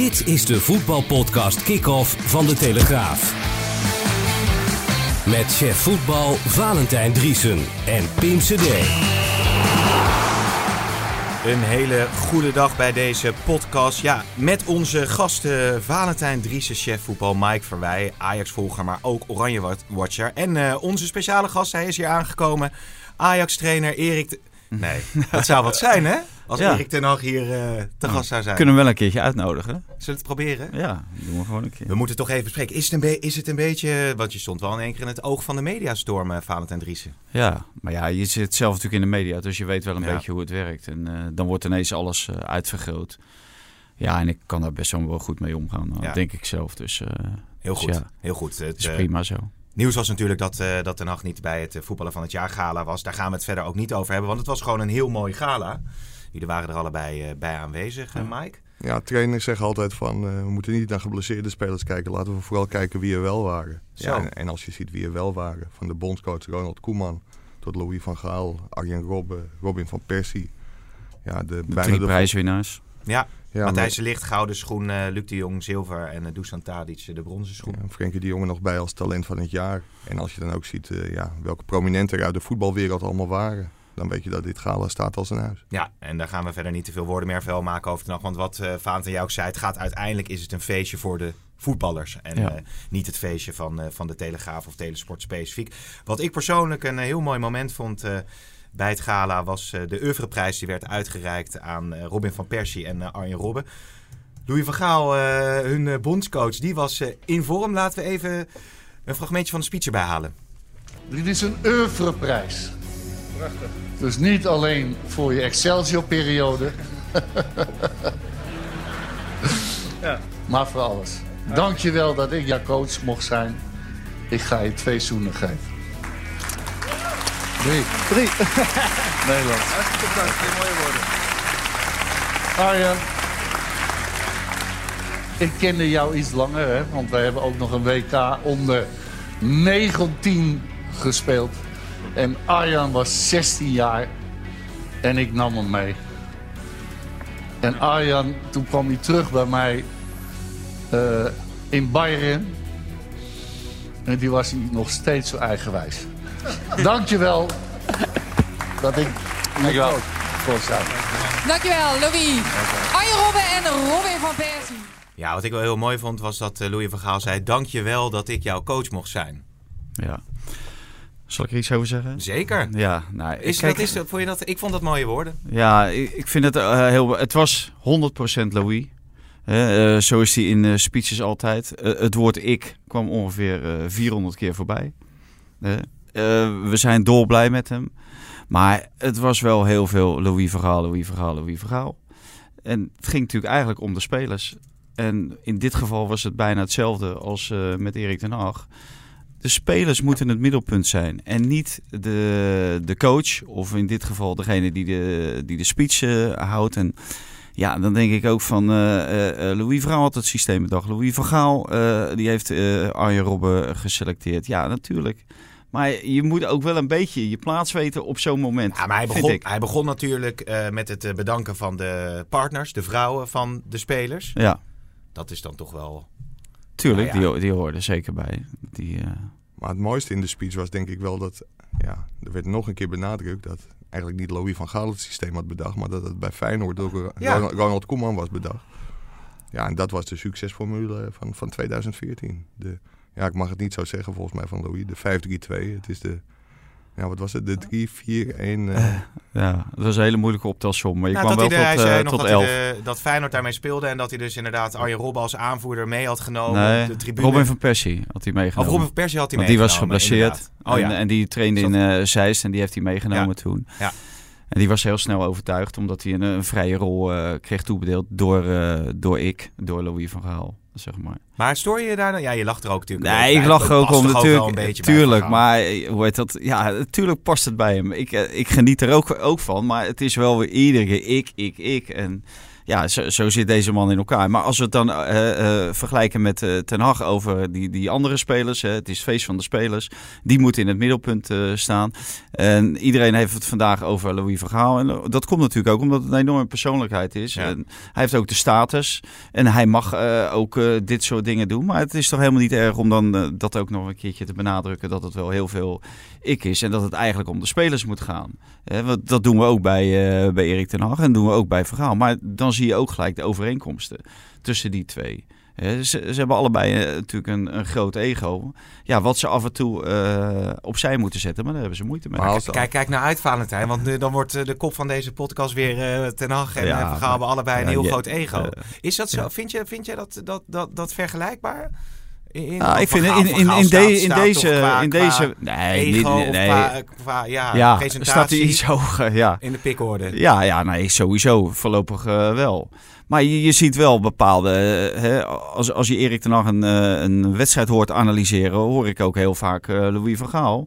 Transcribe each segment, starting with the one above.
Dit is de voetbalpodcast Kick-Off van De Telegraaf. Met chef voetbal Valentijn Driesen en Pim CD. Een hele goede dag bij deze podcast. Ja, met onze gasten Valentijn Driesen, chef voetbal, Mike Verwij, Ajax-volger, maar ook Oranje-watcher. En uh, onze speciale gast, hij is hier aangekomen, Ajax-trainer Erik... De... Nee, dat zou wat zijn hè? Als Ja. Erik ten Hag hier eh, te gast zou zijn. Kunnen we wel een keertje uitnodigen? Zullen we het proberen? Ja, doen we gewoon een keer. We moeten toch even bespreken. Is het, een is het een beetje, want je stond wel in één keer in het oog van de mediastorm, eh, Valentijn Driesen. Ja, maar ja, je zit zelf natuurlijk in de media, dus je weet wel een Ja. beetje hoe het werkt. En eh, dan wordt ineens alles eh, uitvergroot. Ja, en ik kan daar best wel goed mee omgaan, nou, Ja. denk ik zelf. Dus Heel Dus goed, ja. heel goed. Het, is prima zo. Nieuws was natuurlijk dat, eh dat niet bij het voetballen van het jaar gala was. Daar gaan we het verder ook niet over hebben, want het was gewoon een heel mooi gala. Jullie waren er allebei eh, bij aanwezig, eh, Mike. Ja, trainers zeggen altijd van eh, we moeten niet naar geblesseerde spelers kijken. Laten we vooral kijken wie er wel waren. Zo. Ja, en, en als je ziet wie er wel waren, van de bondscoach Ronald Koeman tot Louis van Gaal, Arjen Robben, Robin van Persie. Ja, de, De bijna drie de- prijswinnaars. Ja, Ja, Matthijs de Licht, gouden schoen, eh, Luc de Jong, zilver en uh, Dusan Tadic, de bronzen schoen. Ja, Frenkie de Jong er nog bij als talent van het jaar. En als je dan ook ziet eh, ja, welke prominenten er uit de voetbalwereld allemaal waren. Dan weet je dat dit gala staat als een huis. Ja, en daar gaan we verder niet te veel woorden meer vuil maken over vannacht. Want wat eh Valentijn jou ook zei, het gaat uiteindelijk is het een feestje voor de voetballers. En Ja. eh, niet het feestje van, eh, van de Telegraaf of Telesport specifiek. Wat ik persoonlijk een heel mooi moment vond eh, bij het gala was eh, de oeuvreprijs. Die werd uitgereikt aan eh, Robin van Persie en eh, Arjen Robben. Louis van Gaal, eh, hun bondscoach, die was eh, in vorm. Laten we even een fragmentje van de speech erbij halen. Dit is een oeuvreprijs. Prachtig. Dus niet alleen voor je Excelsior-periode. Maar voor alles. Dank je wel dat ik jouw coach mocht zijn. Ik ga je twee zoenen geven. Drie. Drie. Nederland. Hartstikke bedankt. Geen mooie woorden. Arjen. Ik kende jou iets langer, hè? want wij hebben ook nog een WK onder 19 gespeeld. En Arjan was 16 jaar en ik nam hem mee. En Arjan, toen kwam hij terug bij mij eh, in Bayern. En die was hij nog steeds zo eigenwijs. Dankjewel dat ik je coach kon zijn. Dankjewel, Louis. Arjen Robben en Robin van Persie. Ja, wat ik wel heel mooi vond was dat eh, Louis van Gaal zei... Dank je wel dat ik jouw coach mocht zijn. Ja. Zal ik er iets over zeggen? Zeker. Ja, nou, Is, kijk, dat, is, dat- vond je dat, ik vond dat mooie woorden. Ja, ik, ik vind het eh, heel... Het was 100% Louis. Eh, zo is hij in eh, speeches altijd. Het woord ik kwam ongeveer eh, 400 keer voorbij. We zijn dolblij met hem. Maar het was wel heel veel Louis Vergaal, Louis Vergaal, Louis Vergaal. En het ging natuurlijk eigenlijk om de spelers. En in dit geval was het bijna hetzelfde als met Erik ten Hag. De spelers moeten het middelpunt zijn. En niet de, de coach, of in dit geval degene die de, die de speech eh, houdt. En ja, dan denk ik ook van eh, eh, Louis Verhaal had het systeem bedacht. Louis van Gaal, die heeft Arjen Robben geselecteerd. Ja, natuurlijk. Maar je moet ook wel een beetje je plaats weten op zo'n moment. Ja, maar hij begon, hij begon natuurlijk met het bedanken van de partners, de vrouwen van de spelers. Ja, Dat is dan toch wel... tuurlijk. Nou ja. Die, die hoorden zeker bij. Die, eh, Maar het mooiste in de speech was denk ik wel dat, ja, er werd nog een keer benadrukt dat eigenlijk niet Louis van Gaal het systeem had bedacht, maar dat het bij Feyenoord door Ja. Ronald- Ronald Koeman was bedacht. Ja, en dat was de succesformule van, van 2014. De, ja, ik mag het niet zo zeggen volgens mij van Louis, de 5-3-2. Het is de, ja, wat was het, de 3-4-1. eh, ja, dat was een hele moeilijke optelsom. Maar je Nou, kwam dat wel hij, de- tot, hij zei eh, nog tot dat, elf. hij de- dat Feyenoord daarmee speelde en dat hij dus inderdaad Arjen Robben als aanvoerder mee had genomen nee, op de tribune. Robin van Persie had hij Of meegenomen. Robin van Persie had hij Want die was meegenomen, geblesseerd. Oh en, ja. en die trainde in eh Zeist en die heeft hij meegenomen Ja. toen. Ja. En die was heel snel overtuigd, omdat hij een, een vrije rol eh, kreeg toebedeeld door, eh, door ik, door Louis van Gaal, zeg maar. Maar stoor je je daar dan? Ja, je lacht er ook natuurlijk. Nee, ik lach er ook om natuurlijk. een beetje bij tuurlijk, maar eh, hoe heet dat? Ja, natuurlijk past het bij hem. Ik, eh, ik geniet er ook, ook van, maar het is wel weer iedere keer ik, ik, ik. En ja, zo, zo zit deze man in elkaar. Maar als we het dan eh, eh, vergelijken met eh, Ten Hag over die, die andere spelers, het is het feest van de spelers, die moeten in het middelpunt eh, staan. En iedereen heeft het vandaag over Louis van Gaal. En eh, dat komt natuurlijk ook omdat het een enorme persoonlijkheid is. Ja. En hij heeft ook de status en hij mag eh, ook eh, dit soort dingen doen. Maar het is toch helemaal niet erg om dan eh, dat ook nog een keertje te benadrukken dat het wel heel veel ik is en dat het eigenlijk om de spelers moet gaan. Want dat doen we ook bij, eh, bij Erik ten Hag en doen we ook bij Vergaal. Maar dan zie je ook gelijk de overeenkomsten tussen die twee. Ze, ze hebben allebei eh, natuurlijk een, een groot ego. Ja, wat ze af en toe eh, opzij moeten zetten, maar daar hebben ze moeite mee. Maar Kijk, kijk naar uit, Valentijn. Want nu, dan wordt eh, de kop van deze podcast weer eh, Ten Hag en Ja, Vergaal hebben allebei een heel groot ego. eh, is dat zo? ja. Vind je, vind je dat, dat, dat, dat vergelijkbaar? In, in- Ah, ik vind in, in, in, de- deze, qua- in deze, nee, niet, nee, qua, qua ja, ja, presentatie staat hij iets hoger, ja. in de pikorde. Ja, ja, nee, sowieso. Voorlopig eh, wel. Maar je, je ziet wel bepaalde... eh, hè, als, als je Erik ten Hag een, eh, een wedstrijd hoort analyseren... hoor ik ook heel vaak Louis van Gaal.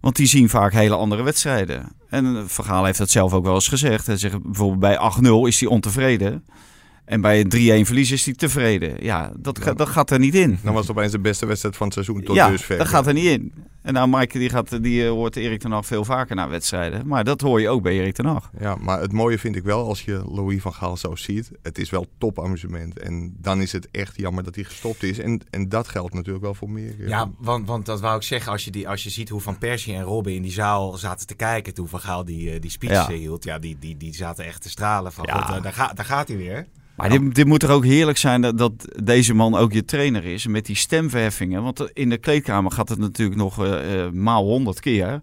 Want die zien vaak hele andere wedstrijden. En eh, Van Gaal heeft dat zelf ook wel eens gezegd. Hij zegt bijvoorbeeld bij 8-0 is hij ontevreden. En bij een 3-1 verlies is hij tevreden. Ja, dat, dat gaat er niet in. Dan was het opeens de beste wedstrijd van het seizoen tot ja, dusver. dat gaat er niet in. En nou, Maaike die gaat, die eh, hoort Erik ten Hag veel vaker naar wedstrijden. Maar dat hoor je ook bij Erik ten Hag. Ja, maar het mooie vind ik wel als je Louis van Gaal zo ziet. Het is wel topamusement. En dan is het echt jammer dat hij gestopt is. En, en dat geldt natuurlijk wel voor meer. Ja, want, want dat wou ik zeggen. Als je, die, als je ziet hoe Van Persie en Robben in die zaal zaten te kijken... toen Van Gaal die, eh, die speech Ja. eh, hield... Ja, die, die, die zaten echt te stralen van... Ja. God, eh, daar, gaat daar gaat hij weer. Maar dit, dit moet er ook heerlijk zijn dat, dat deze man ook je trainer is. Met die stemverheffingen. Want in de kleedkamer gaat het natuurlijk nog eh, eh, maal honderd keer.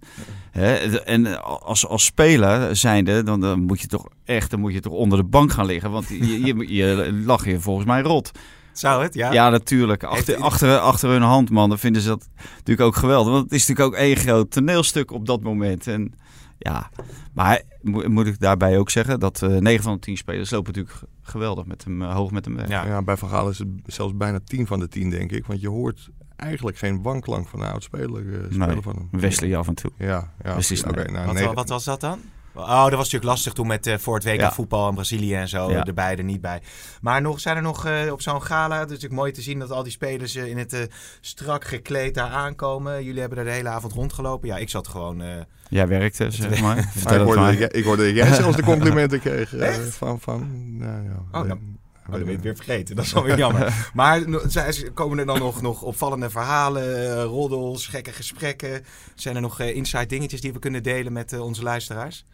Hè? En als, als speler zijnde, dan, dan moet je toch echt dan moet je toch onder de bank gaan liggen. Want je, je, je lag je volgens mij rot. Zou het, ja? Ja, natuurlijk. Achter, Heeft- achter, achter hun hand, man. Dan vinden ze dat natuurlijk ook geweldig. Want het is natuurlijk ook één groot toneelstuk op dat moment. En ja, maar mo- moet ik daarbij ook zeggen dat eh 9 van de 10 spelers lopen natuurlijk geweldig met hem, eh, hoog met hem weg. Ja. Ja, bij Van Gaal is het zelfs bijna 10 van de 10, denk ik. Want je hoort eigenlijk geen wanklank van een oud-speler eh, spelen Nee, van hem. Wesley af en toe. Ja, ja. Oké, Sneijder. nou, Wat, negen- wat was dat dan? Oh, dat was natuurlijk lastig toen met eh, voor het WK Ja. voetbal en Brazilië en zo. Ja. Erbij, er niet bij. Maar nog, zijn er nog eh, op zo'n gala... Het is natuurlijk mooi te zien dat al die spelers eh, in het eh, strak gekleed daar aankomen. Jullie hebben er de hele avond rondgelopen. Ja, ik zat gewoon... eh, Jij werkte, zeg maar. Ik, hoorde, maar. ik hoorde dat jij zelfs de complimenten kreeg eh, van... van nou, ja, Oh, dan- Oh, ben ik weer vergeten. Dat is wel weer jammer. Maar zijn- komen er dan nog, nog opvallende verhalen, eh, roddels, gekke gesprekken? Zijn er nog eh, inside dingetjes die we kunnen delen met eh, onze luisteraars?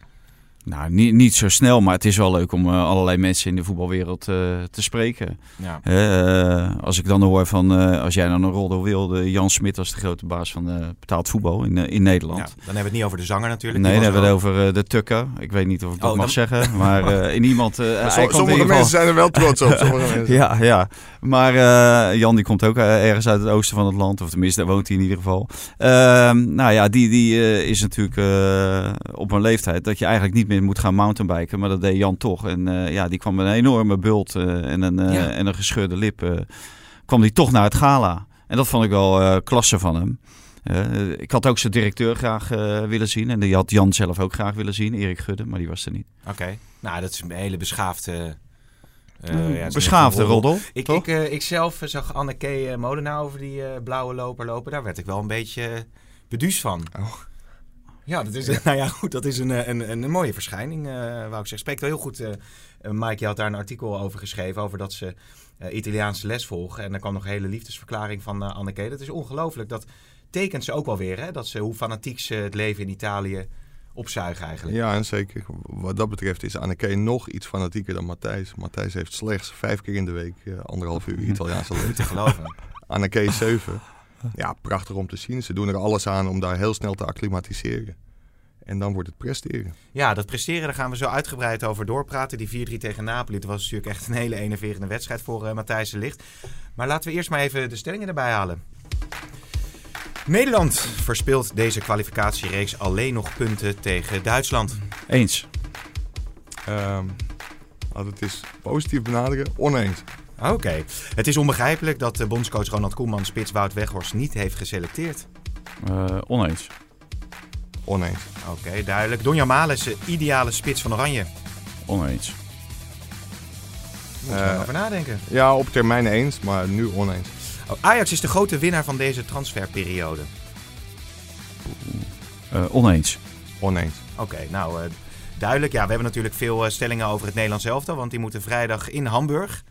Nou, niet, niet zo snel, maar het is wel leuk om eh, allerlei mensen in de voetbalwereld eh, te spreken. Ja. Eh, als ik dan hoor van, als jij dan een roddel wilde, Jan Smit was de grote baas van betaald voetbal in, in Nederland. Ja, dan hebben we het niet over de zanger natuurlijk. Nee, dan hebben we het over de tukker. Ik weet niet of ik dat Oh, mag dan- zeggen, maar in iemand... Maar in sommige mensen zijn er wel trots op. Sommige mensen. Ja, ja. Maar Jan die komt ook ergens uit het oosten van het land. Of tenminste, daar woont hij in ieder geval. Ehm, nou ja, die, die is natuurlijk op een leeftijd dat je eigenlijk niet meer moet gaan mountainbiken. Maar dat deed Jan toch. En eh, ja, die kwam met een enorme bult eh, en, een, eh, Ja. en een gescheurde lip. eh, kwam die toch naar het gala. En dat vond ik wel eh, klasse van hem. Ik had ook zijn directeur graag willen zien. En die had Jan zelf ook graag willen zien. Erik Gudde, maar die was er niet. Oké. Nou, dat is een hele beschaafde... eh, Een ja, Beschaafde roddel. roddel, Ik, ik, eh, ik zelf zag Anneke Molenaar over die eh, blauwe loper lopen. Daar werd ik wel een beetje beduusd van. Oh. Ja, dat is, nou ja, goed, dat is een, eh, een, een, mooie verschijning, eh wou ik zeggen. Spreekt wel heel goed. eh eh, Mike, je had daar een artikel over geschreven, over dat ze eh, Italiaanse les volgen. En daar kwam nog een hele liefdesverklaring van eh, Anneke. Dat is ongelooflijk. Dat tekent ze ook wel weer, hè? Dat ze, hoe fanatiek ze het leven in Italië opzuigen eigenlijk. Ja, en zeker. Wat dat betreft is Anneke nog iets fanatieker dan Matthijs. Matthijs heeft slechts vijf keer in de week anderhalf uur Italiaanse Niet te les. geloven. Anneke is zeven. Ja, prachtig om te zien. Ze doen er alles aan om daar heel snel te acclimatiseren. En dan wordt het presteren. Ja, dat presteren, daar gaan we zo uitgebreid over doorpraten. Die 4-3 tegen Napoli, dat was natuurlijk echt een hele enerverende wedstrijd voor eh Matthijs de Ligt. Maar laten we eerst maar even de stellingen erbij halen. Nederland verspeelt deze kwalificatiereeks alleen nog punten tegen Duitsland. Eens. Ehm als het is positief benaderen, oneens. Oké. Het is onbegrijpelijk dat de bondscoach Ronald Koeman spits Wout Weghorst niet heeft geselecteerd. Eh, oneens. Oneens. Oké, duidelijk. Donjan Malen is de ideale spits van Oranje. Oneens. Moet je Eh, over nadenken. Ja, op termijn eens, maar nu oneens. Oh, Ajax is de grote winnaar van deze transferperiode. Eh, oneens. Oneens. Oké, nou eh, duidelijk. Ja, we hebben natuurlijk veel eh, stellingen over het Nederlands elftal, want die moeten vrijdag in Hamburg.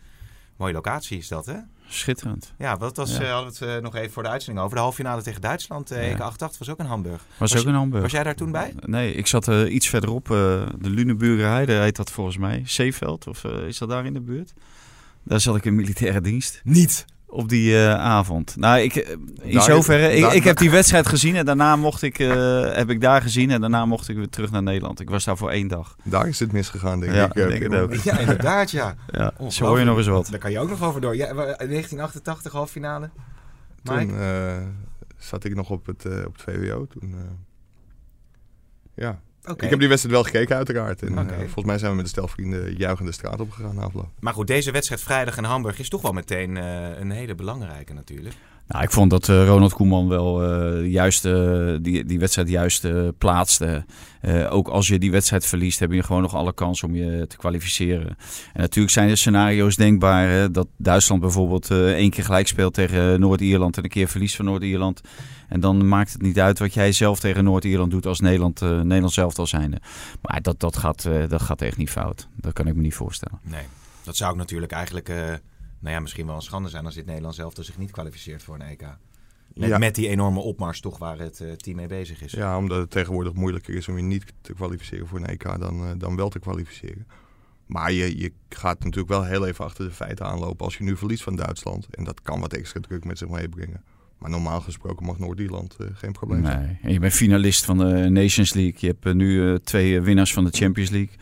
Mooie locatie is dat, hè? Schitterend. Ja, wat was, Ja. eh, hadden we het eh, nog even voor de uitzending over. De halve finale tegen Duitsland, eh Ja. EK 88, was ook in Hamburg. Was, Was ook in Hamburg. Was jij daar toen bij? Nee, ik zat eh, iets verderop. eh, de Luneburger Heide heet dat volgens mij. Zeeveld, of eh, is dat daar in de buurt? Daar zat ik in militaire dienst. Niet. Op die eh, avond. Nou, ik, eh, in Daar- zoverre, ik, daar- ik heb die wedstrijd gezien en daarna mocht ik, eh, heb ik daar gezien en daarna mocht ik weer terug naar Nederland. Ik was daar voor één dag. Daar is het misgegaan, denk Ja, ik. ik denk ook. Ja, inderdaad, ja. Ja, zo hoor je nog eens wat. Daar kan je ook nog over door. Ja, wa- 1988, halve finale. Toen eh, zat ik nog op het, eh, op het VWO. Toen, eh, ja. Oké. Ik heb die wedstrijd wel gekeken, uiteraard. En, eh, volgens mij zijn we met de stel vrienden juichende straat opgegaan na afloop. Maar goed, deze wedstrijd vrijdag in Hamburg is toch wel meteen eh, een hele belangrijke natuurlijk. Nou, ik vond dat eh, Ronald Koeman wel eh, juist, eh, die, die wedstrijd juist eh, plaatste. Ook als je die wedstrijd verliest, heb je gewoon nog alle kans om je te kwalificeren. En natuurlijk zijn er scenario's denkbaar. Hè, dat Duitsland bijvoorbeeld één keer gelijk speelt tegen Noord-Ierland en een keer verliest van Noord-Ierland. En dan maakt het niet uit wat jij zelf tegen Noord-Ierland doet als Nederland, Nederland zelf al zijnde. Maar dat, dat, gaat, dat gaat echt niet fout. Dat kan ik me niet voorstellen. Nee, dat zou ook natuurlijk eigenlijk, nou ja, misschien wel een schande zijn als dit Nederlands zelf zich niet kwalificeert voor een EK. Met, Ja. met die enorme opmars toch waar het eh, team mee bezig is. Ja, omdat het tegenwoordig moeilijker is om je niet te kwalificeren voor een EK dan, eh, dan wel te kwalificeren. Maar je, je gaat natuurlijk wel heel even achter de feiten aanlopen als je nu verliest van Duitsland. En dat kan wat extra druk met zich meebrengen. Maar normaal gesproken mag Noord-Ierland eh, geen probleem zijn. Nee. En je bent finalist van de Nations League. Je hebt nu twee winnaars van de Champions League.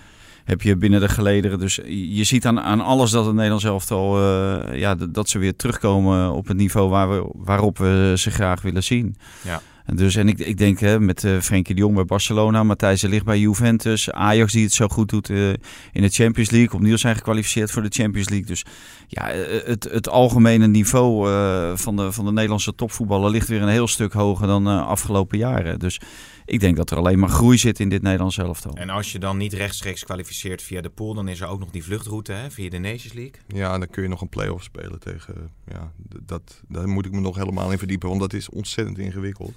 Heb je binnen de gelederen. Dus je ziet aan, aan alles dat het Nederlands elftal... eh ja, dat ze weer terugkomen op het niveau waar we, waarop we ze graag willen zien. Ja. En Dus, en ik, ik denk hè, met eh Frenkie de Jong bij Barcelona, Matthijs de Ligt bij Juventus, Ajax die het zo goed doet eh, in de Champions League, opnieuw zijn gekwalificeerd voor de Champions League. Dus ja, eh, het, het algemene niveau eh, van, de, van de Nederlandse topvoetballen ligt weer een heel stuk hoger dan eh afgelopen jaren. Dus ik denk dat er alleen maar groei zit in dit Nederlands elftal. En als je dan niet rechtstreeks kwalificeert via de pool, dan is er ook nog die vluchtroute hè, via de Nations League. Ja, dan kun je nog een play-off spelen tegen. Ja, dat, daar moet ik me nog helemaal in verdiepen, want dat is ontzettend ingewikkeld.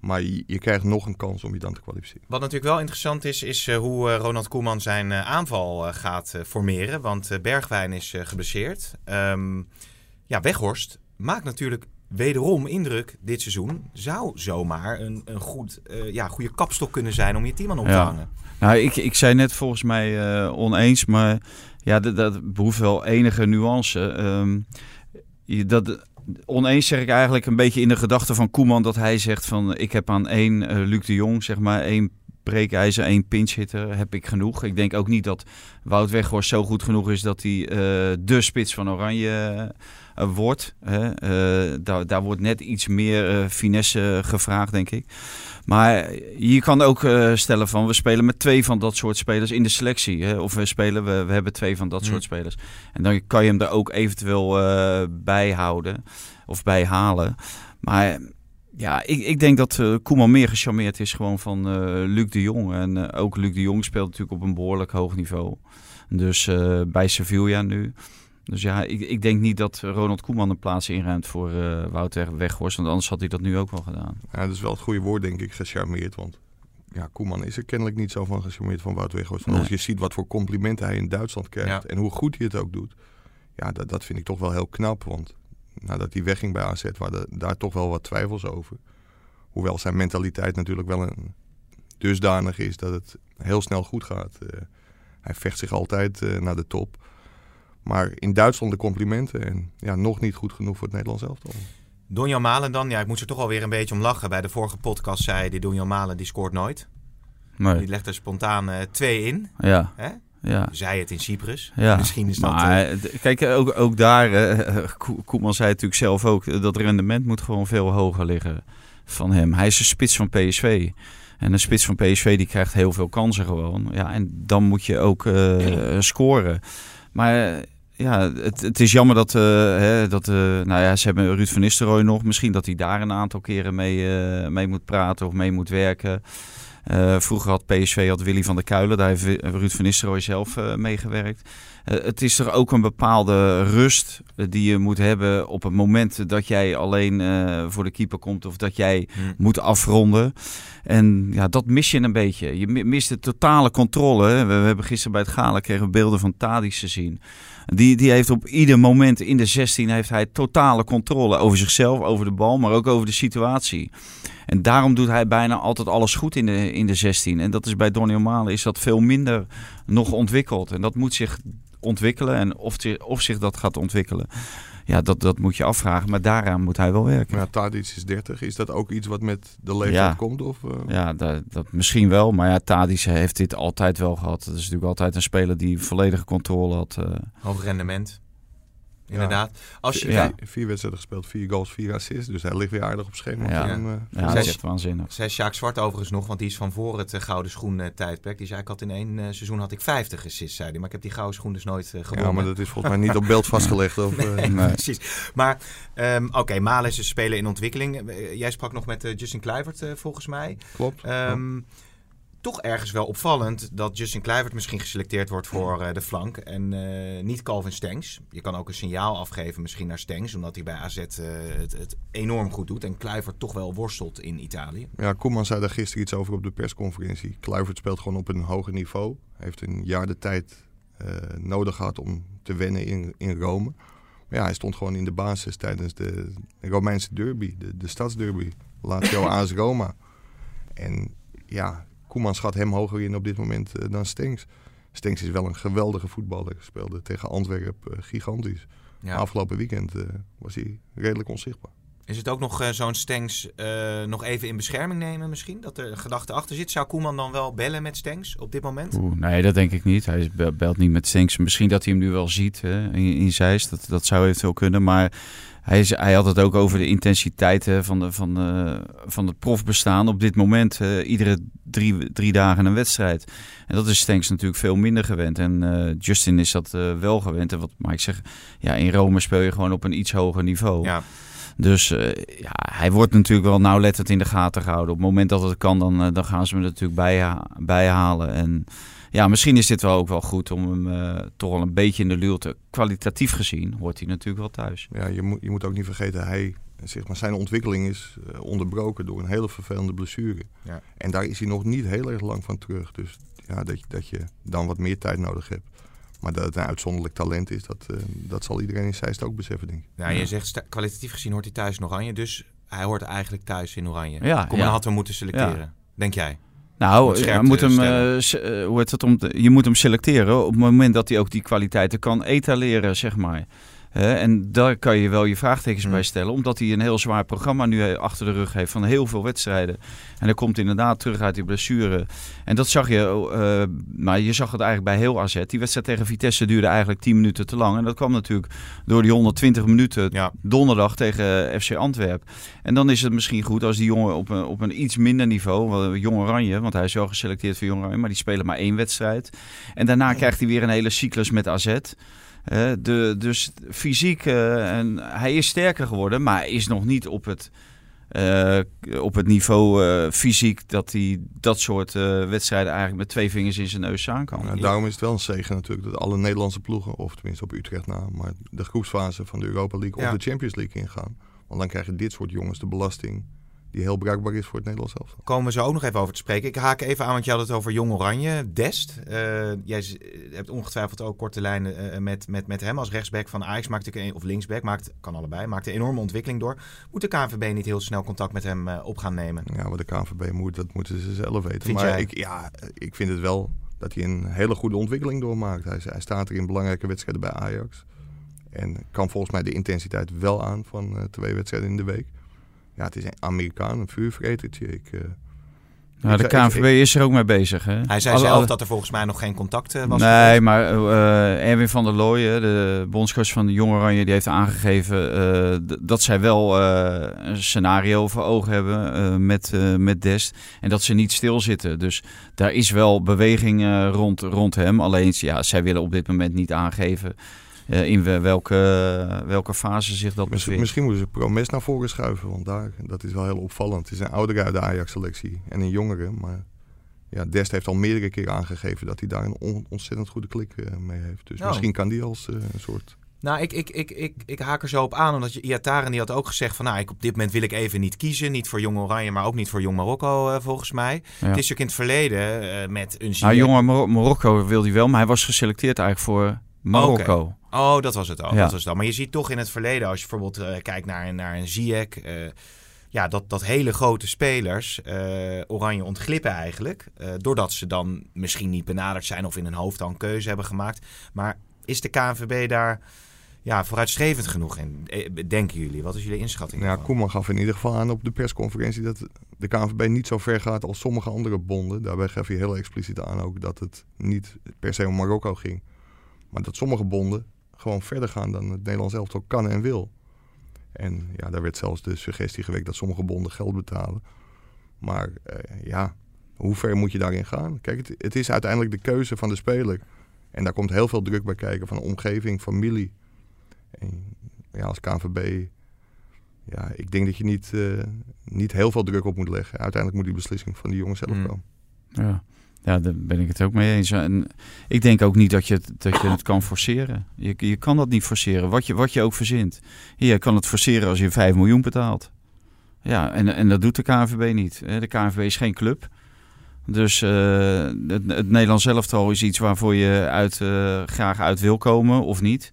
Maar je, je krijgt nog een kans om je dan te kwalificeren. Wat natuurlijk wel interessant is, is eh, hoe eh, Ronald Koeman zijn eh, aanval eh, gaat eh, formeren. Want eh, Bergwijn is eh, geblesseerd. Ehm, ja, Weghorst maakt natuurlijk wederom indruk dit seizoen. Zou zomaar een, een goed, eh, ja, goede kapstok kunnen zijn om je team aan op te Ja. hangen. Nou, ik, ik zei net volgens mij eh, oneens, maar ja, dat, dat behoeft wel enige nuance. Ehm, dat, oneens zeg ik eigenlijk een beetje in de gedachte van Koeman dat hij zegt van ik heb aan één eh, Luc de Jong, zeg maar één breekijzer, één pinchhitter, heb ik genoeg. Ik denk ook niet dat Wout Weghorst zo goed genoeg is dat hij eh, de spits van Oranje wordt. Hè. Eh, daar, daar wordt net iets meer eh, finesse gevraagd, denk ik. Maar je kan ook eh, stellen van we spelen met twee van dat soort spelers in de selectie. Hè? Of we spelen, we, we hebben twee van dat Hmm. soort spelers. En dan kan je hem er ook eventueel eh bij houden of bij halen. Maar ja, ik, ik denk dat eh, Koeman meer gecharmeerd is gewoon van eh, Luc de Jong. En eh, ook Luc de Jong speelt natuurlijk op een behoorlijk hoog niveau. Dus eh, bij Sevilla nu. Dus ja, ik, ik denk niet dat Ronald Koeman een plaats inruimt voor eh, Wouter Weghorst. Want anders had hij dat nu ook wel gedaan. Ja, dat is wel het goede woord, denk ik, gecharmeerd. Want ja, Koeman is er kennelijk niet zo van gecharmeerd van Wout Weghorst. Want Nee. als je ziet wat voor complimenten hij in Duitsland krijgt Ja. en hoe goed hij het ook doet. Ja, dat, dat vind ik toch wel heel knap. Want nadat hij wegging bij AZ waren er daar toch wel wat twijfels over. Hoewel zijn mentaliteit natuurlijk wel een dusdanig is dat het heel snel goed gaat. Eh, hij vecht zich altijd eh, naar de top. Maar in Duitsland de complimenten en ja, nog niet goed genoeg voor het Nederlands elftal. Donjan Malen dan, ja, ik moet er toch alweer een beetje om lachen. Bij de vorige podcast zei die Donjan Malen, die scoort nooit. Die Maar legt er spontaan eh, twee in. ja, Hè? ja. Zij het in Cyprus. Ja, Misschien is dat... maar eh, d- kijk, ook, ook daar, eh, Ko- Koeman zei natuurlijk zelf ook, dat rendement moet gewoon veel hoger liggen van hem. Hij is een spits van PSV. En een spits van PSV die krijgt heel veel kansen gewoon. Ja, en dan moet je ook eh, scoren. Maar eh, ja, het, is jammer dat, eh, hè, dat nou ja, ze hebben Ruud van Nistelrooy nog. Misschien dat hij daar een aantal keren mee, mee moet praten of mee moet werken. vroeger had PSV had Willy van der Kuilen, daar heeft Ruud van Nistelrooy zelf meegewerkt. Het is er ook een bepaalde rust die je moet hebben op het moment dat jij alleen voor de keeper komt of dat jij Hmm. moet afronden. En ja, dat mis je een beetje. Je mi- mist de totale controle. We, we hebben gisteren bij het Gala kregen beelden van Tadic te zien. Die, die heeft op ieder moment in de 16 heeft hij totale controle over zichzelf, over de bal, maar ook over de situatie. En daarom doet hij bijna altijd alles goed in de, in de 16. En dat is bij Donny O'Malley is dat veel minder nog ontwikkeld. En dat moet zich ontwikkelen. En of, of zich dat gaat ontwikkelen, ja, dat, dat moet je afvragen. Maar daaraan moet hij wel werken. Maar ja, Tadic is 30. Is dat ook iets wat met de leeftijd Ja. komt? Of, eh? Ja, dat, dat misschien wel. Maar ja, Tadic heeft dit altijd wel gehad. Dat is natuurlijk altijd een speler die volledige controle had. eh. Hoog rendement. Inderdaad. Als je, Ja. Vier, vier wedstrijden gespeeld, vier goals, vier assists. Dus hij ligt weer aardig op schema. Ja. voor een, eh, ja, dat Zes- is echt waanzinnig. Zei Sjaak Zwart overigens nog, want die is van voor het eh, Gouden Schoen eh, tijdperk. Die zei, ik had in één seizoen had ik 50 assists, zei hij. Maar ik heb die Gouden Schoen dus nooit eh, gewonnen. ja, maar dat is volgens mij niet op beeld vastgelegd. Of, eh, Nee. Precies. Maar ehm, oké, Malen is een speler in ontwikkeling. Jij sprak nog met Justin Kluivert volgens mij. Klopt. Ehm, Toch ergens wel opvallend dat Justin Kluivert misschien geselecteerd wordt voor eh, de flank en eh, niet Calvin Stengs. Je kan ook een signaal afgeven misschien naar Stengs, omdat hij bij AZ eh, het, het enorm goed doet. En Kluivert toch wel worstelt in Italië. Ja, Koeman zei daar gisteren iets over op de persconferentie. Kluivert speelt gewoon op een hoger niveau. Heeft een jaar de tijd nodig gehad om te wennen in, in Rome. Maar ja, hij stond gewoon in de basis tijdens de Romeinse derby, de, de stadsderby. Lazio AS Roma. En ja, Koeman schat hem hoger in op dit moment eh, dan Stenks. Stenks is wel een geweldige voetballer. Speelde tegen Antwerpen eh, gigantisch. Ja. Afgelopen weekend eh, was hij redelijk onzichtbaar. Is het ook nog eh, zo'n Stengs eh, nog even in bescherming nemen misschien? Dat er een gedachte achter zit? Zou Koeman dan wel bellen met Stengs op dit moment? Oeh, nee, dat denk ik niet. Hij belt niet met Stenks. Misschien dat hij hem nu wel ziet hè, in, in Zeist. Dat, dat zou eventueel kunnen. Maar hij, is, hij had het ook over de intensiteit hè, van, de, van, de, van het profbestaan. Op dit moment eh, iedere drie, drie dagen een wedstrijd. En dat is Stenks natuurlijk veel minder gewend. En Justin is dat wel gewend. En wat, maar ik zeg, ja, in Rome speel je gewoon op een iets hoger niveau. Ja. Dus eh, ja, hij wordt natuurlijk wel nauwlettend in de gaten gehouden. Op het moment dat het kan, dan, eh, dan gaan ze hem er natuurlijk bijha- bijhalen. En ja, misschien is dit wel ook wel goed om hem eh, toch wel een beetje in de luw te... Kwalitatief gezien hoort hij natuurlijk wel thuis. Ja, je moet, je moet ook niet vergeten, hij, zeg maar, zijn ontwikkeling is eh, onderbroken door een hele vervelende blessure. Ja. En daar is hij nog niet heel erg lang van terug. Dus ja, dat, dat je dan wat meer tijd nodig hebt. Maar dat het een uitzonderlijk talent is, dat, eh, dat zal iedereen in Zeist ook beseffen, denk ik. Nou, je zegt kwalitatief gezien hoort hij thuis in Oranje. Dus hij hoort eigenlijk thuis in Oranje. Ja, Koeman ja. had hem moeten selecteren. Denk jij? Nou, je moet hem, eh, eh, hoe heet dat, om te- je moet hem selecteren op het moment dat hij ook die kwaliteiten kan etaleren, zeg maar. En daar kan je wel je vraagtekens Hmm. bij stellen, omdat hij een heel zwaar programma nu eh, achter de rug heeft van heel veel wedstrijden. En hij komt inderdaad terug uit die blessure. En dat zag je, eh, maar je zag het eigenlijk bij heel AZ. Die wedstrijd tegen Vitesse duurde eigenlijk 10 minuten te lang. En dat kwam natuurlijk door die 120 minuten Ja. donderdag tegen FC Antwerpen. En dan is het misschien goed als die jongen op een, op een iets minder niveau, wel, Jong Oranje, want hij is wel geselecteerd voor Jong Oranje, maar die spelen maar één wedstrijd. En daarna krijgt hij weer een hele cyclus met AZ. De, dus fysiek, eh, en hij is sterker geworden, maar is nog niet op het, eh, op het niveau eh, fysiek dat hij dat soort wedstrijden eigenlijk met twee vingers in zijn neus aan kan. Ja, daarom is het wel een zegen natuurlijk dat alle Nederlandse ploegen, of tenminste op Utrecht na, maar de groepsfase van de Europa League Ja. of de Champions League ingaan. Want dan krijgen dit soort jongens de belasting die heel bruikbaar is voor het Nederlands elftal. Komen we zo ook nog even over te spreken. Ik haak even aan, want je had het over Jong Oranje. Dest, eh, jij z- hebt ongetwijfeld ook korte lijnen eh, met, met, met hem als rechtsback van Ajax. Maakt natuurlijk een- of linksback, maakt, kan allebei. Maakt een enorme ontwikkeling door. Moet de KNVB niet heel snel contact met hem eh, op gaan nemen? Ja, wat de KNVB moet, dat moeten ze zelf weten. Vind maar jij? ik, ja, ik vind het wel dat hij een hele goede ontwikkeling doormaakt. Hij, hij staat er in belangrijke wedstrijden bij Ajax. En kan volgens mij de intensiteit wel aan van eh, twee wedstrijden in de week. Ja, het is een Amerikaan, een vuurvretertje. Ik, eh, Nou, de KNVB is er ook mee bezig. Hè? Hij zei Alle- zelf alle- dat er volgens mij nog geen contact eh, was. Nee, geweest. maar eh, Erwin van der Looyen, de bondscoach van de Jong Oranje, die heeft aangegeven eh, dat zij wel eh, een scenario voor ogen hebben eh, met, eh, met Dest. En dat ze niet stilzitten. Dus daar is wel beweging eh, rond, rond hem. Alleen, ja, zij willen op dit moment niet aangeven in we- welke, welke fase zich dat Misschien, bevindt. misschien moeten ze Promes naar voren schuiven, want daar, dat is wel heel opvallend. Het is een oudere uit de Ajax-selectie en een jongere. Maar ja, Dest heeft al meerdere keren aangegeven dat hij daar een on- ontzettend goede klik eh, mee heeft. Dus Nou. misschien kan die als eh, een soort... Nou, ik, ik, ik, ik, ik haak er zo op aan, omdat je- Iataren die had ook gezegd van, nou, ik, op dit moment wil ik even niet kiezen. Niet voor Jong Oranje, maar ook niet voor Jong Marokko, eh, volgens mij. Ja. Het is ook in het verleden eh, met een Nou, Mar- Marokko wilde hij wel, maar hij was geselecteerd eigenlijk voor Marokko. Oh, dat was het al. Ja. Dat was het al. Maar je ziet toch in het verleden, als je bijvoorbeeld eh, kijkt naar, naar een Ziyech... eh, ja, dat, dat hele grote spelers eh, Oranje ontglippen eigenlijk. eh, doordat ze dan misschien niet benaderd zijn of in hun hoofd al een keuze hebben gemaakt. Maar is de KNVB daar ja, vooruitstrevend genoeg in? Denken jullie? Wat is jullie inschatting? Nou ja? Koeman gaf in ieder geval aan op de persconferentie dat de KNVB niet zo ver gaat als sommige andere bonden. Daarbij gaf hij heel expliciet aan ook dat het niet per se om Marokko ging. Maar dat sommige bonden gewoon verder gaan dan het Nederlands elftal kan en wil. En ja, daar werd zelfs de suggestie gewekt dat sommige bonden geld betalen. Maar eh, ja, hoe ver moet je daarin gaan? Kijk, het, het is uiteindelijk de keuze van de speler. En daar komt heel veel druk bij kijken van omgeving, familie. En ja, als KNVB ja, ik denk dat je niet, eh, niet heel veel druk op moet leggen. Uiteindelijk moet die beslissing van die jongens zelf Mm. komen. Ja. Ja, daar ben ik het ook mee eens. En ik denk ook niet dat je het, dat je het kan forceren. Je, je kan dat niet forceren, wat je, wat je ook verzint. Je kan het forceren als je 5 miljoen betaalt. Ja, en, en dat doet de KNVB niet. De KNVB is geen club. Dus eh, het, het Nederlands elftal is iets waarvoor je uit, eh, graag uit wil komen of niet.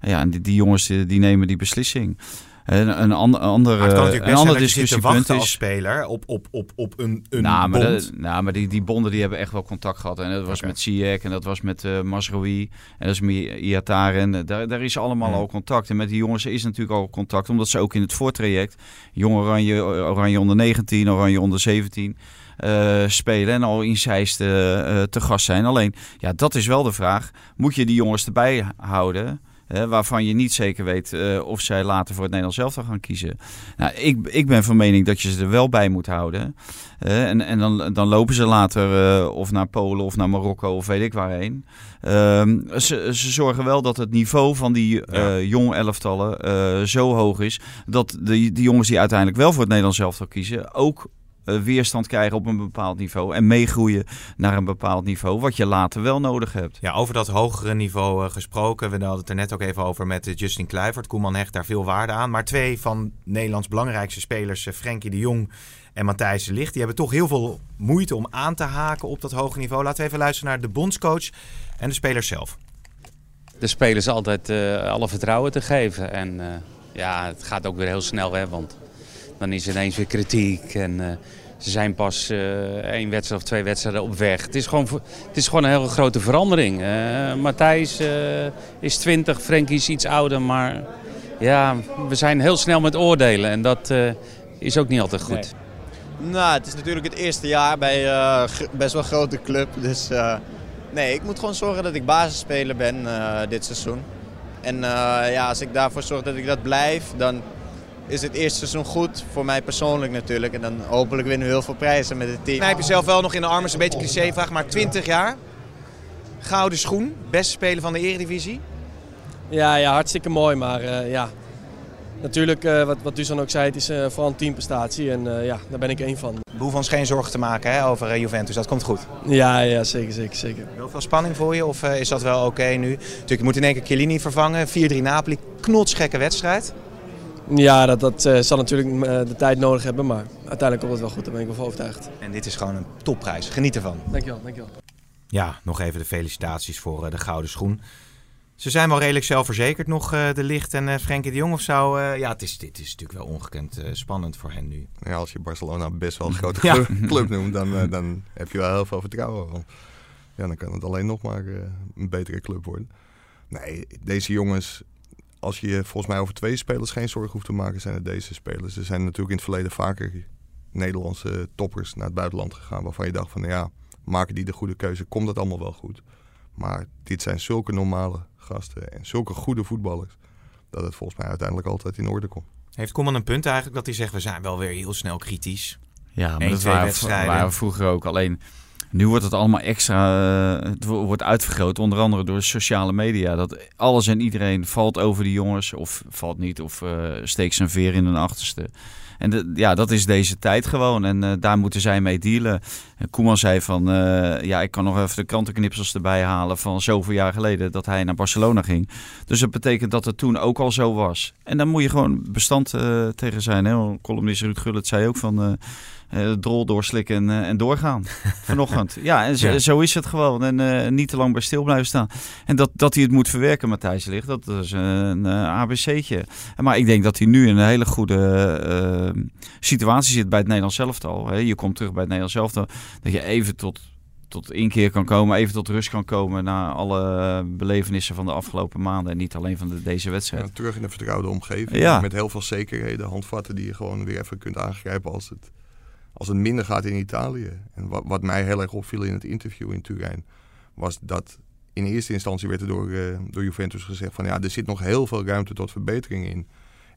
Ja, en die, die jongens die nemen die beslissing. En een, ander, ander, een ander zit te discussiepunt is... als speler op, op, op, op een, een nou, maar, bond. dat- nou, maar die, die bonden die hebben echt wel contact gehad. En dat was met Ziyech en dat was met eh Masrowi en dat is met Iataren. Daar, daar is allemaal Hmm. al contact. En met die jongens is natuurlijk al contact. Omdat ze ook in het voortraject Jong Oranje, Oranje onder 19, Oranje onder 17 eh, spelen. En al in Zeist eh, eh, te gast zijn. Alleen, ja, dat is wel de vraag. Moet je die jongens erbij houden... hè, waarvan je niet zeker weet eh, of zij later voor het Nederlands elftal gaan kiezen. Nou, ik, ik ben van mening dat je ze er wel bij moet houden. En en dan, dan lopen ze later eh, of naar Polen of naar Marokko of weet ik waarheen. Ehm, ze, ze zorgen wel dat het niveau van die eh jonge elftallen eh, zo hoog is... dat de, die jongens die uiteindelijk wel voor het Nederlands elftal kiezen... ook weerstand krijgen op een bepaald niveau... en meegroeien naar een bepaald niveau... wat je later wel nodig hebt. Ja, over dat hogere niveau eh, gesproken. We hadden het er net ook even over met eh, Justin Kluivert. Koeman hecht daar veel waarde aan. Maar twee van Nederlands belangrijkste spelers, eh, Frenkie de Jong en Matthijs de Ligt... die hebben toch heel veel moeite om aan te haken op dat hoge niveau. Laten we even luisteren naar de bondscoach en de spelers zelf. de spelers altijd eh, alle vertrouwen te geven. En eh, ja, het gaat ook weer heel snel, hè, want dan is ineens weer kritiek. En eh, ze zijn pas eh, één wedstrijd of twee wedstrijden op weg. Het is gewoon, het is gewoon een hele grote verandering. Eh, Matthijs is 20, Frenkie is iets ouder, maar ja, we zijn heel snel met oordelen. En dat is ook niet altijd goed. Nou, het is natuurlijk het eerste jaar bij best wel grote club. Dus nee, ik moet gewoon zorgen dat ik basisspeler ben dit seizoen. En ja, als ik daarvoor zorg dat ik dat blijf, dan is het eerste seizoen goed. Voor mij persoonlijk natuurlijk. En dan hopelijk winnen we heel veel prijzen met het team. Knijp jezelf wel nog in de armen, is een beetje een clichévraag, maar 20 jaar. Gouden schoen, beste speler van de eredivisie. Ja, ja hartstikke mooi. Maar eh, ja, natuurlijk, eh, wat, wat Dusan ook zei, het is eh, vooral een teamprestatie. En eh, ja, daar ben ik één van. We hoeven ons geen zorgen te maken hè, over Juventus, dat komt goed. Ja, ja zeker, zeker, zeker. Wel veel spanning voor je of is dat wel oké nu? Natuurlijk, je moet in één keer Chiellini vervangen, 4-3 Napoli, knotsgekke wedstrijd. Ja, dat, dat eh, zal natuurlijk eh, de tijd nodig hebben. Maar uiteindelijk komt het wel goed, daar ben ik wel van overtuigd. En dit is gewoon een topprijs, geniet ervan. Dankjewel, dankjewel. Ja, nog even de felicitaties voor eh, de gouden schoen. Ze zijn wel redelijk zelfverzekerd nog, eh, de Licht en eh Frenkie de Jong of zo. eh, ja, het is, dit is natuurlijk wel ongekend eh, spannend voor hen nu. Ja, als je Barcelona best wel een grote Ja. club, club noemt, dan, dan heb je wel heel veel vertrouwen. Want ja, dan kan het alleen nog maar eh, een betere club worden. Nee, deze jongens, als je volgens mij over twee spelers geen zorgen hoeft te maken, zijn het deze spelers. Er zijn natuurlijk in het verleden vaker Nederlandse toppers naar het buitenland gegaan. Waarvan je dacht van ja, maken die de goede keuze, komt dat allemaal wel goed. Maar dit zijn zulke normale gasten en zulke goede voetballers. Dat het volgens mij uiteindelijk altijd in orde komt. Heeft Koeman een punt eigenlijk dat hij zegt we zijn wel weer heel snel kritisch. Ja, maar Eén, dat twee waren, wedstrijden. waren we vroeger ook. Alleen nu wordt het allemaal extra. eh, het wo- wordt uitvergroot, onder andere door sociale media. Dat alles en iedereen valt over die jongens, of valt niet, of eh, steekt zijn veer in hun achterste. En ja, dat is deze tijd gewoon. En eh, daar moeten zij mee dealen. En Koeman zei van, ja, ik kan nog even de krantenknipsels erbij halen van zoveel jaar geleden dat hij naar Barcelona ging. Dus dat betekent dat het toen ook al zo was. En dan moet je gewoon bestand tegen zijn. Hè? Columnist Ruud Gullit zei ook van, eh, drol doorslikken en, eh, en doorgaan. Vanochtend. Ja, en zo, Ja. zo is het gewoon. En eh, niet te lang bij stil blijven staan. En dat, dat hij het moet verwerken, Matthijs ligt, dat is een eh, ABC'tje. Maar ik denk dat hij nu in een hele goede situatie zit bij het Nederlands elftal. Hè. Je komt terug bij het Nederlands elftal. Dat je even tot, tot inkeer kan komen, even tot rust kan komen na alle belevenissen van de afgelopen maanden. En niet alleen van de, deze wedstrijd. Ja, terug in een vertrouwde omgeving. Ja. Met heel veel zekerheden, handvatten die je gewoon weer even kunt aangrijpen als het, als het minder gaat in Italië. En wat, wat mij heel erg opviel in het interview in Turijn, was dat in eerste instantie werd er door, eh, door Juventus gezegd van ja, er zit nog heel veel ruimte tot verbetering in.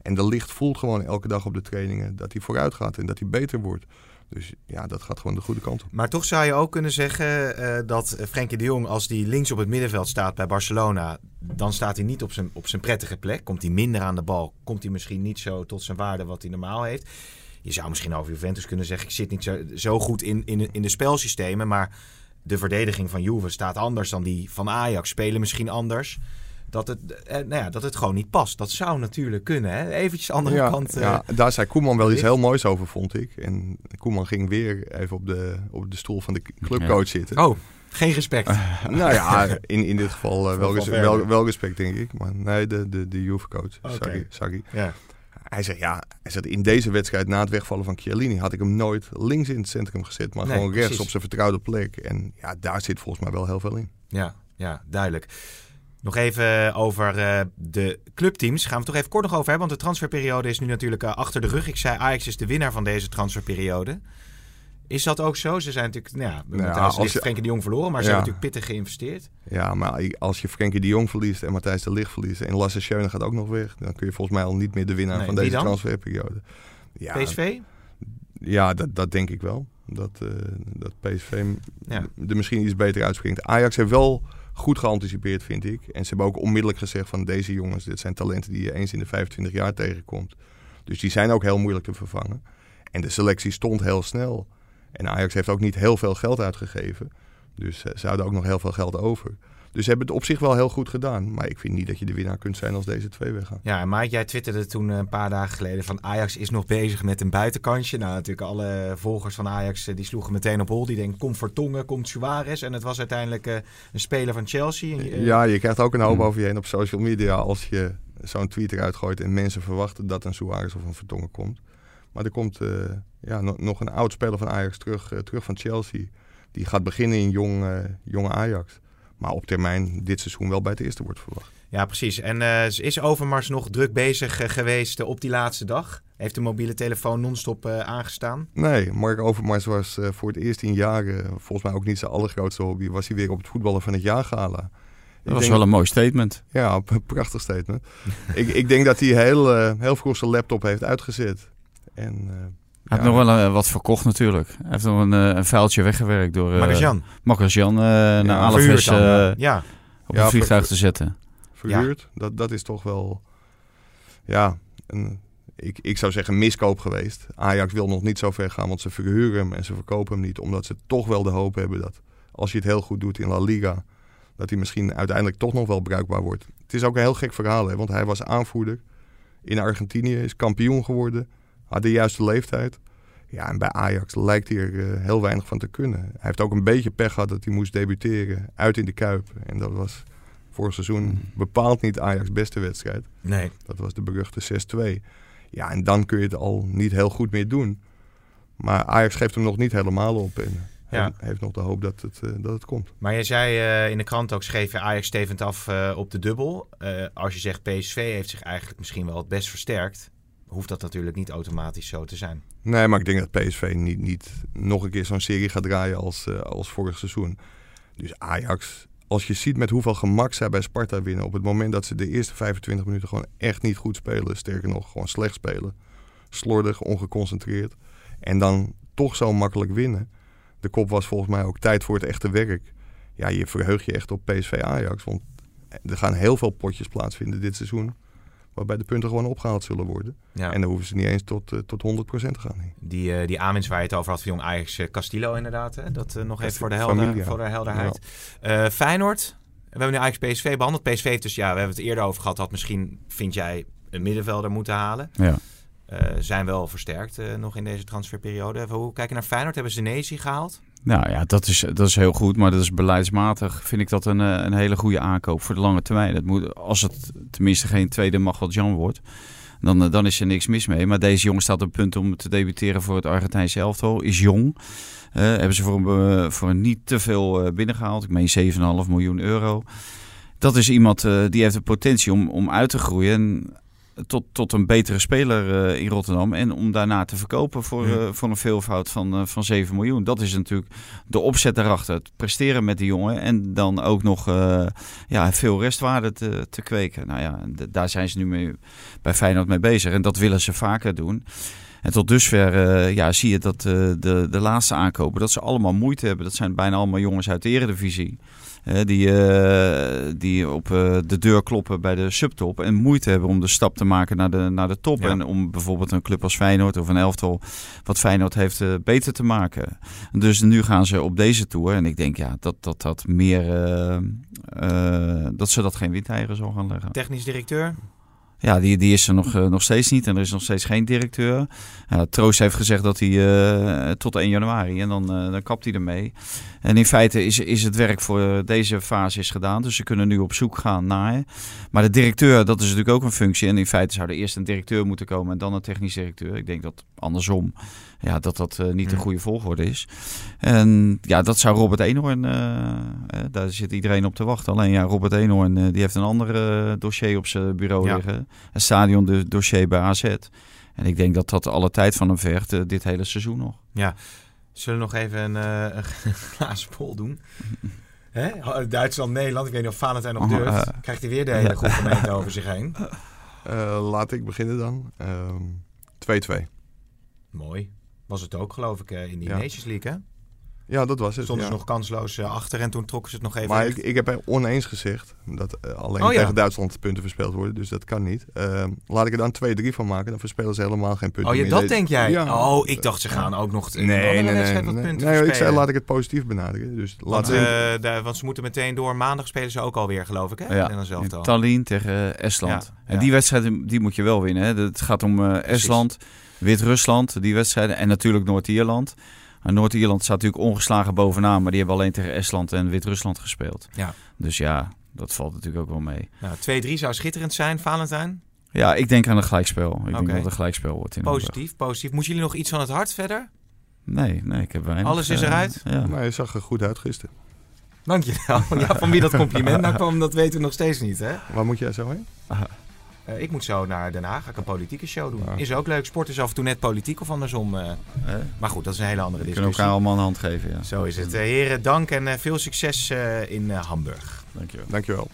En de licht voelt gewoon elke dag op de trainingen dat hij vooruit gaat en dat hij beter wordt. Dus ja, dat gaat gewoon de goede kant op. Maar toch zou je ook kunnen zeggen eh, dat Frenkie de Jong, als die links op het middenveld staat bij Barcelona, dan staat hij niet op zijn, op zijn prettige plek. Komt hij minder aan de bal, komt hij misschien niet zo tot zijn waarde wat hij normaal heeft. Je zou misschien over Juventus kunnen zeggen, ik zit niet zo, zo goed in, in, in de spelsystemen, maar de verdediging van Juve staat anders dan die van Ajax, spelen misschien anders. Dat het, eh, nou ja, dat het gewoon niet past. Dat zou natuurlijk kunnen. Hè? Eventjes de andere ja, kant. eh, ja, daar zei Koeman wel iets heel moois over, vond ik. En Koeman ging weer even op de, op de stoel van de clubcoach zitten. Oh, geen respect. nou ja, in, in dit geval eh, wel, wel, wel respect, denk ik. Maar nee, de, de, de Juve-coach, Sarri. Ja. Hij zegt, ja, hij zegt, in deze wedstrijd na het wegvallen van Chiellini had ik hem nooit links in het centrum gezet, maar Nee, gewoon rechts precies. op zijn vertrouwde plek. En ja, daar zit volgens mij wel heel veel in. Ja, ja, duidelijk. Nog even over eh, de clubteams. Gaan we het toch even kort nog over hebben. Want de transferperiode is nu natuurlijk eh, achter de rug. Ik zei Ajax is de winnaar van deze transferperiode. Is dat ook zo? Ze zijn natuurlijk, nou ja, Nou ja, Matthijs als Ligt, je- Frenkie de Jong verloren, maar ze Ja. hebben natuurlijk pittig geïnvesteerd. Ja, maar als je Frenkie de Jong verliest en Matthijs de Ligt verliest en Lasse Schöne gaat ook nog weg, dan kun je volgens mij al niet meer de winnaar Nee, van deze dan? transferperiode. Ja, PSV? Ja, dat, dat denk ik wel. Dat, eh, dat PSV Ja. er misschien iets beter uitspringt. Ajax heeft wel goed geanticipeerd, vind ik. En ze hebben ook onmiddellijk gezegd van deze jongens, dit zijn talenten die je eens in de 25 jaar tegenkomt. Dus die zijn ook heel moeilijk te vervangen. En de selectie stond heel snel. En Ajax heeft ook niet heel veel geld uitgegeven. Dus eh, ze hadden ook nog heel veel geld over. Dus ze hebben het op zich wel heel goed gedaan. Maar ik vind niet dat je de winnaar kunt zijn als deze twee weggaan. Ja, Mike, jij twitterde toen eh, een paar dagen geleden van Ajax is nog bezig met een buitenkantje. Nou, natuurlijk alle volgers van Ajax eh, die sloegen meteen op hol. Die denken, komt Vertongen, komt Suarez. En het was uiteindelijk een speler van Chelsea. En, Ja, je krijgt ook een hoop Hmm. over je heen op social media als je zo'n tweet eruit gooit en mensen verwachten dat een Suarez of een Vertongen komt. Maar er komt eh, ja, no- nog een oud speler van Ajax terug, eh, terug van Chelsea. Die gaat beginnen in jong, eh, jonge Ajax. Maar op termijn dit seizoen wel bij het eerste wordt verwacht. Ja, precies. En eh, is Overmars nog druk bezig geweest op die laatste dag? Heeft de mobiele telefoon non-stop eh, aangestaan? Nee, Mark Overmars was eh, voor het eerst in jaren, volgens mij ook niet zijn allergrootste hobby, was hij weer op het voetballen van het jaargala. Dat was wel een mooi statement. Ja, een prachtig statement. ik, ik denk dat hij heel, heel vroeg zijn laptop heeft uitgezet. En, eh, Hij heeft nog wel eh, wat verkocht natuurlijk. Hij heeft nog een, eh, een vuiltje weggewerkt door uh. Magajan eh, naar Alaves eh, eh, ja. op Ja, een vliegtuig ver- te zetten. verhuurd. Dat, dat is toch wel, ja, een, ik, ik zou zeggen miskoop geweest. Ajax wil nog niet zo ver gaan, want ze verhuren hem en ze verkopen hem niet. Omdat ze toch wel de hoop hebben dat als je het heel goed doet in La Liga, dat hij misschien uiteindelijk toch nog wel bruikbaar wordt. Het is ook een heel gek verhaal, hè, want hij was aanvoerder in Argentinië, is kampioen geworden, had de juiste leeftijd. Ja, en bij Ajax lijkt hij er eh, heel weinig van te kunnen. Hij heeft ook een beetje pech gehad dat hij moest debuteren uit in de Kuip. En dat was vorig seizoen bepaald niet Ajax' beste wedstrijd. Nee. Dat was de beruchte 6-2. Ja, en dan kun je het al niet heel goed meer doen. Maar Ajax geeft hem nog niet helemaal op. En Ja. heeft nog de hoop dat het, eh, dat het komt. Maar je zei eh, in de krant ook, schreef je Ajax stevend af op de dubbel. Als je zegt PSV heeft zich eigenlijk misschien wel het best versterkt. Hoeft dat natuurlijk niet automatisch zo te zijn. Nee, maar ik denk dat PSV niet, niet nog een keer zo'n serie gaat draaien als, uh, als vorig seizoen. Dus Ajax, als je ziet met hoeveel gemak zij bij Sparta winnen... op het moment dat ze de eerste 25 minuten gewoon echt niet goed spelen... sterker nog, gewoon slecht spelen. Slordig, ongeconcentreerd. En dan toch zo makkelijk winnen. De kop was volgens mij ook tijd voor het echte werk. Ja, je verheugt je echt op PSV Ajax. Want er gaan heel veel potjes plaatsvinden dit seizoen waarbij de punten gewoon opgehaald zullen worden. Ja. En dan hoeven ze niet eens tot, uh, tot 100% te gaan. Die, uh, die aanwinst waar je het over had van jong Ajax uh, Castillo inderdaad. Hè? Dat nog even voor de, helder, voor de helderheid. Ja. Feyenoord, we hebben nu Ajax PSV behandeld. PSV dus ja, we hebben het eerder over gehad. Dat misschien vind jij een middenvelder moeten halen. Ja. Zijn wel versterkt nog in deze transferperiode. Hoe kijk je naar Feyenoord? Hebben ze Nezi gehaald? Nou ja, dat is, dat is heel goed, maar dat is beleidsmatig. Vind ik dat een, eh, een hele goede aankoop voor de lange termijn. Dat moet, als het tenminste geen tweede Magal Jan wordt, dan, eh, dan is er niks mis mee. Maar deze jongen staat op punt om te debuteren voor het Argentijnse elftal. Is jong. Hebben ze voor, uh, voor niet te veel binnengehaald. Ik meen 7,5 miljoen euro. Dat is iemand die heeft de potentie om, om uit te groeien. En tot, tot een betere speler uh, in Rotterdam. En om daarna te verkopen voor, uh, voor een veelvoud van, uh, van 7 miljoen. Dat is natuurlijk de opzet daarachter. Het presteren met die jongen. En dan ook nog ja, veel restwaarde te, te kweken. Nou ja, daar zijn ze nu mee, bij Feyenoord mee bezig. En dat willen ze vaker doen. En tot dusver ja, zie je dat de, de laatste aankopen, dat ze allemaal moeite hebben. Dat zijn bijna allemaal jongens uit de eredivisie die, uh, die op uh, de deur kloppen bij de subtop. En moeite hebben om de stap te maken naar de, naar de top. En om bijvoorbeeld een club als Feyenoord of een elftal wat Feyenoord heeft uh, beter te maken. Dus nu gaan ze op deze tour. En ik denk ja, dat dat, dat meer. dat ze dat geen windeieren zal gaan leggen. Technisch directeur? Ja, die, die is er nog, nog steeds niet en er is nog steeds geen directeur. Troost heeft gezegd dat hij uh, tot 1 januari en dan, uh, dan kapt hij ermee. En in feite is, is het werk voor deze fase is gedaan. Dus ze kunnen nu op zoek gaan naar. Maar de directeur, dat is natuurlijk ook een functie. En in feite zou er eerst een directeur moeten komen en dan een technisch directeur. Ik denk dat andersom, ja, dat dat uh, niet de goede volgorde is. En ja, dat zou Robert Eenhoorn, daar zit iedereen op te wachten. Alleen ja, Robert Eenhoorn, die heeft een ander dossier op zijn bureau ja. liggen. Een stadion dossier bij AZ. En ik denk dat dat alle tijd van hem vergt, uh, dit hele seizoen nog. Ja, zullen we nog even een, uh, een glazen bol doen? Hè? Duitsland, Nederland, ik weet niet of Valentijn nog durft. Uh, Krijgt hij weer de hele ja. groep gemeente over zich heen? laat ik beginnen dan. 2-2. Ehm, Mooi. Was het ook, geloof ik, in die ja. Nations League, hè? Ja, dat was het. Stonden ja. ze nog kansloos uh, achter en toen trokken ze het nog even Maar ik, ik, heb oneens gezegd dat uh, alleen oh, ja. tegen Duitsland punten verspeeld worden. Dus dat kan niet. Uh, laat ik er dan 2-3 van maken. Dan verspelen ze helemaal geen punten Oh, ja, meer. dat denk jij? Ja. Oh, ik dacht ze gaan ook nog nee, nee, nee, nee, wat punten nee, ik zei laat ik het positief benaderen. Dus want, de, want ze moeten meteen door. Maandag spelen ze ook alweer, geloof ik, hè? Ja, in Tallinn tegen Estland. En die wedstrijd die moet je wel winnen. Hè? Het gaat om Estland, Wit-Rusland, die wedstrijden. En natuurlijk Noord-Ierland. Noord-Ierland staat natuurlijk ongeslagen bovenaan, maar die hebben alleen tegen Estland en Wit-Rusland gespeeld. Ja. Dus ja, dat valt natuurlijk ook wel mee. Nou, 2-3 zou schitterend zijn, Valentijn. Ja, ik denk aan een gelijkspel. Ik okay. denk dat het een gelijkspel wordt. In positief, positief. Moeten jullie nog iets van het hart verder? Nee, nee, ik heb weinig. Alles is eruit? Uh, ja. Maar je zag er goed uit gisteren. Dankjewel. Ja, van wie dat compliment nou kwam, dat weten we nog steeds niet, hè? Waar moet jij zo heen? Uh, ik moet zo naar Den Haag, ga ik een politieke show doen. Is ook leuk. Sport is af en toe net politiek of andersom. Uh, eh. maar goed, dat is een hele andere discussie. We kunnen elkaar allemaal een hand geven, ja. Zo is het. Uh, heren, dank en veel succes in Hamburg. Dankjewel. Dankjewel.